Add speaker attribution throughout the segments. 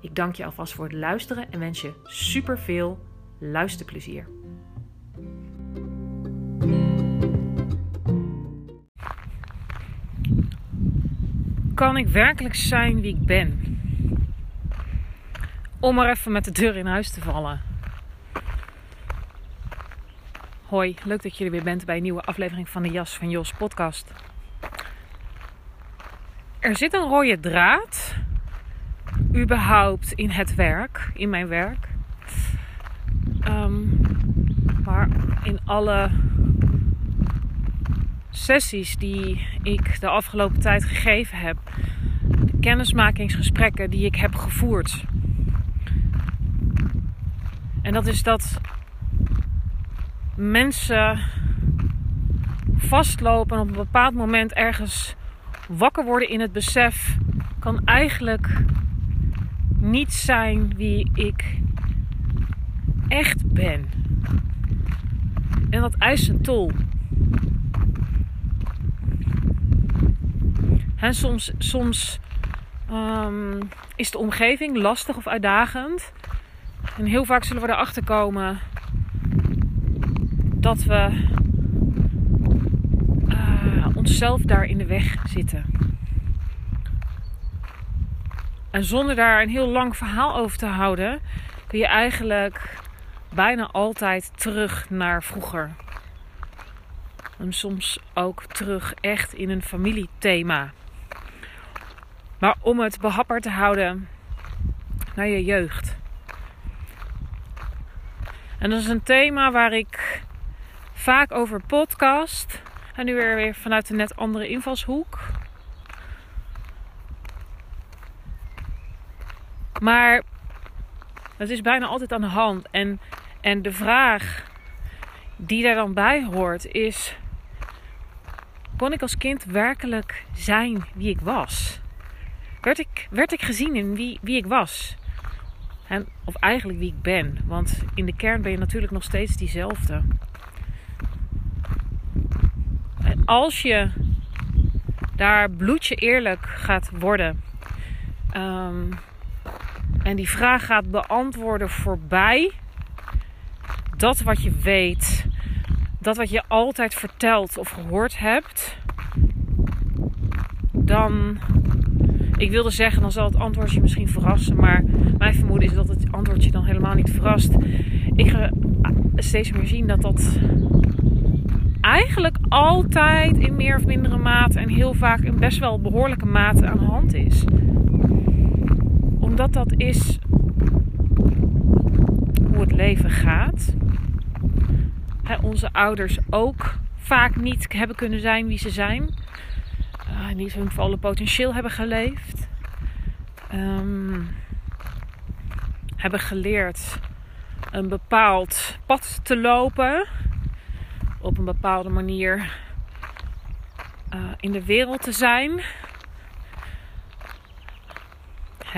Speaker 1: Ik dank je alvast voor het luisteren en wens je super veel luisterplezier. Kan ik werkelijk zijn wie ik ben? Om maar even met de deur in huis te vallen. Hoi, leuk dat je er weer bent bij een nieuwe aflevering van de Jas van Jos podcast. Er zit een rode draad überhaupt in het werk, in mijn werk. Um, maar in alle sessies die ik de afgelopen tijd gegeven heb, de kennismakingsgesprekken die ik heb gevoerd. En dat is dat mensen vastlopen en op een bepaald moment ergens wakker worden in het besef kan eigenlijk niet zijn wie ik echt ben. En dat eist een tol. En soms soms um, is de omgeving lastig of uitdagend. En heel vaak zullen we erachter komen dat we uh, onszelf daar in de weg zitten. En zonder daar een heel lang verhaal over te houden, kun je eigenlijk bijna altijd terug naar vroeger. En soms ook terug echt in een familiethema. Maar om het behapbaar te houden naar je jeugd. En dat is een thema waar ik vaak over podcast. En nu weer, weer vanuit een net andere invalshoek. Maar het is bijna altijd aan de hand. En, en de vraag die daar dan bij hoort is: kon ik als kind werkelijk zijn wie ik was? Werd ik, werd ik gezien in wie, wie ik was? En, of eigenlijk wie ik ben. Want in de kern ben je natuurlijk nog steeds diezelfde. En als je daar bloedje eerlijk gaat worden. Um, en die vraag gaat beantwoorden voorbij dat wat je weet, dat wat je altijd verteld of gehoord hebt, dan. Ik wilde zeggen, dan zal het antwoord je misschien verrassen. Maar mijn vermoeden is dat het antwoord je dan helemaal niet verrast. Ik ga steeds meer zien dat dat eigenlijk altijd in meer of mindere mate en heel vaak in best wel behoorlijke mate aan de hand is omdat dat is hoe het leven gaat. onze ouders ook vaak niet hebben kunnen zijn wie ze zijn. Uh, niet hun volle potentieel hebben geleefd. Um, hebben geleerd een bepaald pad te lopen. Op een bepaalde manier uh, in de wereld te zijn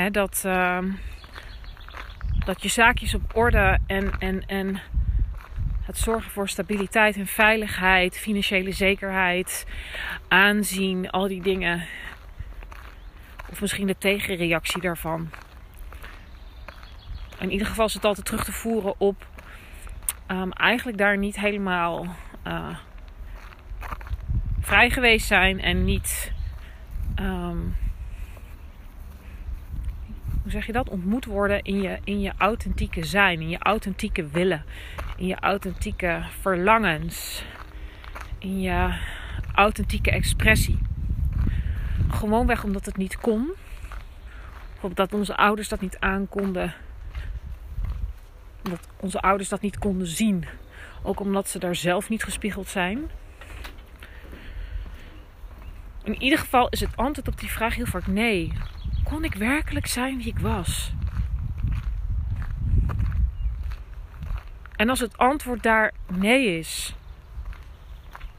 Speaker 1: dat, uh, dat je zaakjes op orde en, en, en het zorgen voor stabiliteit en veiligheid, financiële zekerheid, aanzien, al die dingen. Of misschien de tegenreactie daarvan. In ieder geval is het altijd terug te voeren op um, eigenlijk daar niet helemaal uh, vrij geweest zijn en niet. Um, zeg je dat? Ontmoet worden in je, in je authentieke zijn, in je authentieke willen, in je authentieke verlangens, in je authentieke expressie. Gewoonweg omdat het niet kon, of dat onze ouders dat niet aankonden, omdat onze ouders dat niet konden zien, ook omdat ze daar zelf niet gespiegeld zijn. In ieder geval is het antwoord op die vraag heel vaak nee. Kon ik werkelijk zijn wie ik was? En als het antwoord daar nee is,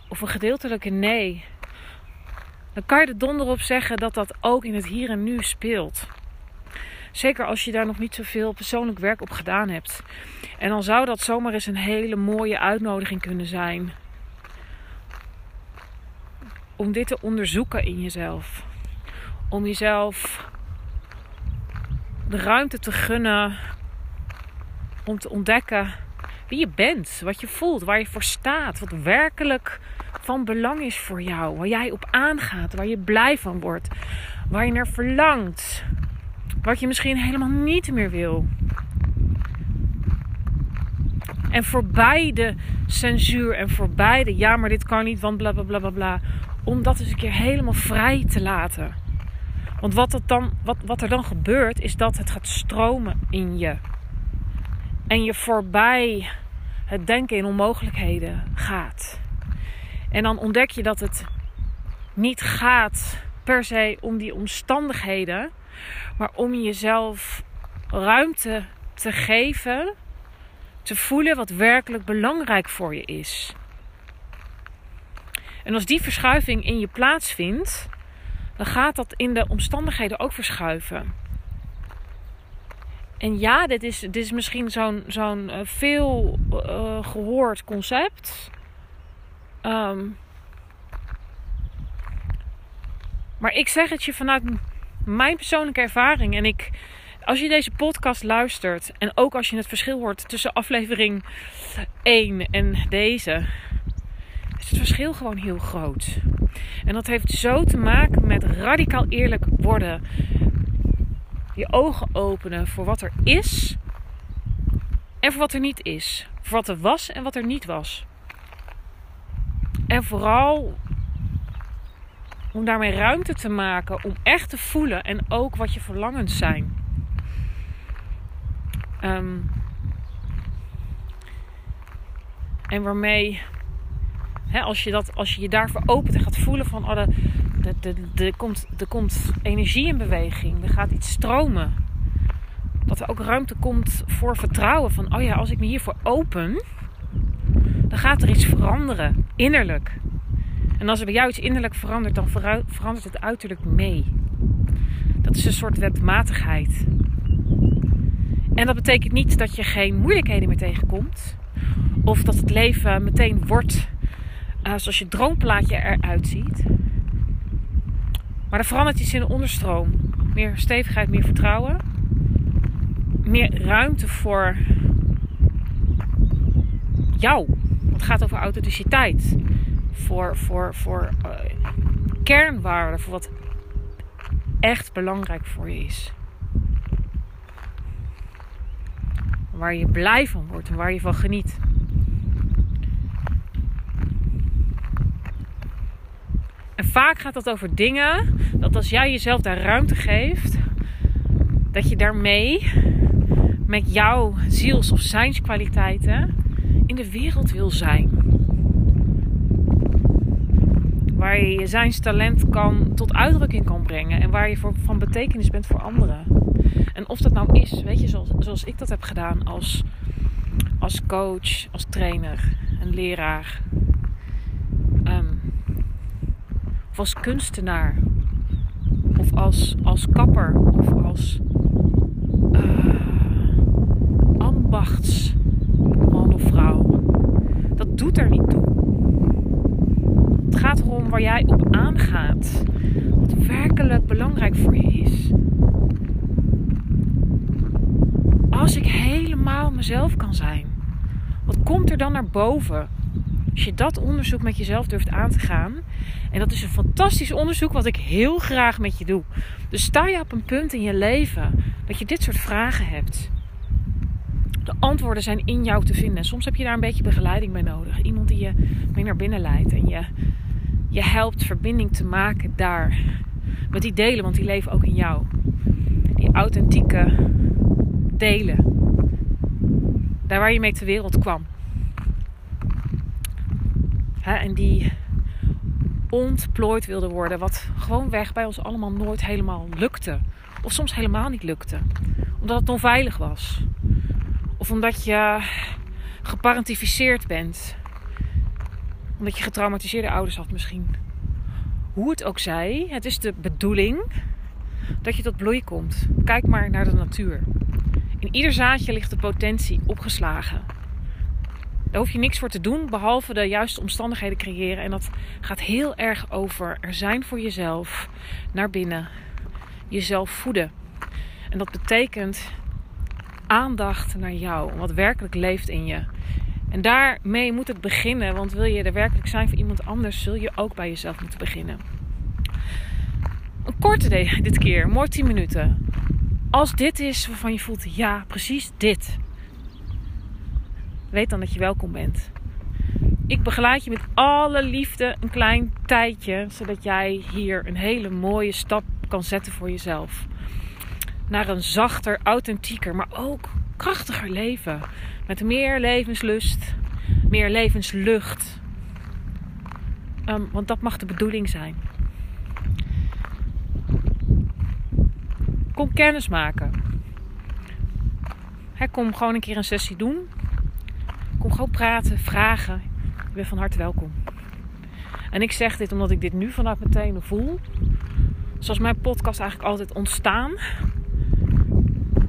Speaker 1: of een gedeeltelijke nee, dan kan je er donder op zeggen dat dat ook in het hier en nu speelt. Zeker als je daar nog niet zoveel persoonlijk werk op gedaan hebt. En dan zou dat zomaar eens een hele mooie uitnodiging kunnen zijn. Om dit te onderzoeken in jezelf. Om jezelf de ruimte te gunnen om te ontdekken wie je bent, wat je voelt, waar je voor staat, wat werkelijk van belang is voor jou, waar jij op aangaat, waar je blij van wordt, waar je naar verlangt, wat je misschien helemaal niet meer wil. En voorbij de censuur en voorbij de ja, maar dit kan niet, want bla bla bla bla bla. Om dat eens een keer helemaal vrij te laten. Want wat, dan, wat, wat er dan gebeurt, is dat het gaat stromen in je. En je voorbij het denken in onmogelijkheden gaat. En dan ontdek je dat het niet gaat per se om die omstandigheden, maar om jezelf ruimte te geven, te voelen wat werkelijk belangrijk voor je is. En als die verschuiving in je plaatsvindt, dan gaat dat in de omstandigheden ook verschuiven. En ja, dit is, dit is misschien zo'n zo'n uh, veel uh, gehoord concept. Um, maar ik zeg het je vanuit mijn persoonlijke ervaring. En ik, als je deze podcast luistert en ook als je het verschil hoort tussen aflevering 1 en deze, is het verschil gewoon heel groot. En dat heeft zo te maken met radicaal eerlijk worden. Je ogen openen voor wat er is en voor wat er niet is. Voor wat er was en wat er niet was. En vooral om daarmee ruimte te maken om echt te voelen en ook wat je verlangens zijn. Um, en waarmee, als, je dat, als je je daarvoor opent en gaat voelen van, oh, er, komt, komt energie in beweging, er gaat iets stromen. Dat er ook ruimte komt voor vertrouwen van, oh ja, als ik me hiervoor open, dan gaat er iets veranderen, innerlijk. En als er bij jou iets innerlijk verandert, dan verandert het uiterlijk mee. Dat is een soort wetmatigheid. En dat betekent niet dat je geen moeilijkheden meer tegenkomt. Of dat het leven meteen wordt uh, zoals je droomplaatje eruit ziet. Maar er verandert iets in de onderstroom. Meer stevigheid, meer vertrouwen. Meer ruimte voor jou. Het gaat over authenticiteit voor, voor, voor uh, kernwaarden, voor wat echt belangrijk voor je is. Waar je blij van wordt en waar je van geniet. Vaak gaat dat over dingen dat als jij jezelf daar ruimte geeft, dat je daarmee met jouw ziels- of zijnskwaliteiten in de wereld wil zijn waar je je zijnstalent kan, tot uitdrukking kan brengen. En waar je voor, van betekenis bent voor anderen. En of dat nou is, weet je, zoals, zoals ik dat heb gedaan als, als coach, als trainer, een leraar. Um, of als kunstenaar. Of als, als kapper. Of als uh, ambachtsman of vrouw. Dat doet er niet toe gaat erom waar jij op aangaat. Wat werkelijk belangrijk voor je is. Als ik helemaal mezelf kan zijn, wat komt er dan naar boven? Als je dat onderzoek met jezelf durft aan te gaan. En dat is een fantastisch onderzoek wat ik heel graag met je doe. Dus sta je op een punt in je leven dat je dit soort vragen hebt. De antwoorden zijn in jou te vinden. Soms heb je daar een beetje begeleiding bij nodig. Iemand die je mee naar binnen leidt en je, je helpt verbinding te maken daar. Met die delen, want die leven ook in jou. Die authentieke delen. Daar waar je mee ter wereld kwam. En die ontplooid wilde worden. Wat gewoon weg bij ons allemaal nooit helemaal lukte. Of soms helemaal niet lukte. Omdat het onveilig was. Of omdat je geparentificeerd bent. Omdat je getraumatiseerde ouders had misschien. Hoe het ook zij, het is de bedoeling dat je tot bloei komt. Kijk maar naar de natuur. In ieder zaadje ligt de potentie opgeslagen. Daar hoef je niks voor te doen, behalve de juiste omstandigheden creëren. En dat gaat heel erg over er zijn voor jezelf, naar binnen, jezelf voeden. En dat betekent aandacht naar jou, wat werkelijk leeft in je. En daarmee moet het beginnen, want wil je er werkelijk zijn voor iemand anders, zul je ook bij jezelf moeten beginnen. Een korte dit keer, mooi 10 minuten. Als dit is waarvan je voelt, ja, precies dit. Weet dan dat je welkom bent. Ik begeleid je met alle liefde een klein tijdje, zodat jij hier een hele mooie stap kan zetten voor jezelf. Naar een zachter, authentieker, maar ook krachtiger leven. Met meer levenslust, meer levenslucht. Um, want dat mag de bedoeling zijn. Kom kennis maken. kom gewoon een keer een sessie doen. Kom gewoon praten, vragen. Ik ben van harte welkom. En ik zeg dit omdat ik dit nu vanuit mijn tenen voel. Zoals mijn podcast eigenlijk altijd ontstaan.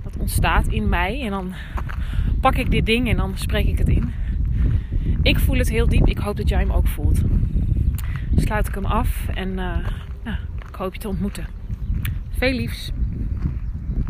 Speaker 1: Dat ontstaat in mij. En dan pak ik dit ding en dan spreek ik het in. Ik voel het heel diep. Ik hoop dat jij hem ook voelt. sluit ik hem af en nou, ik hoop je te ontmoeten. Veel liefs.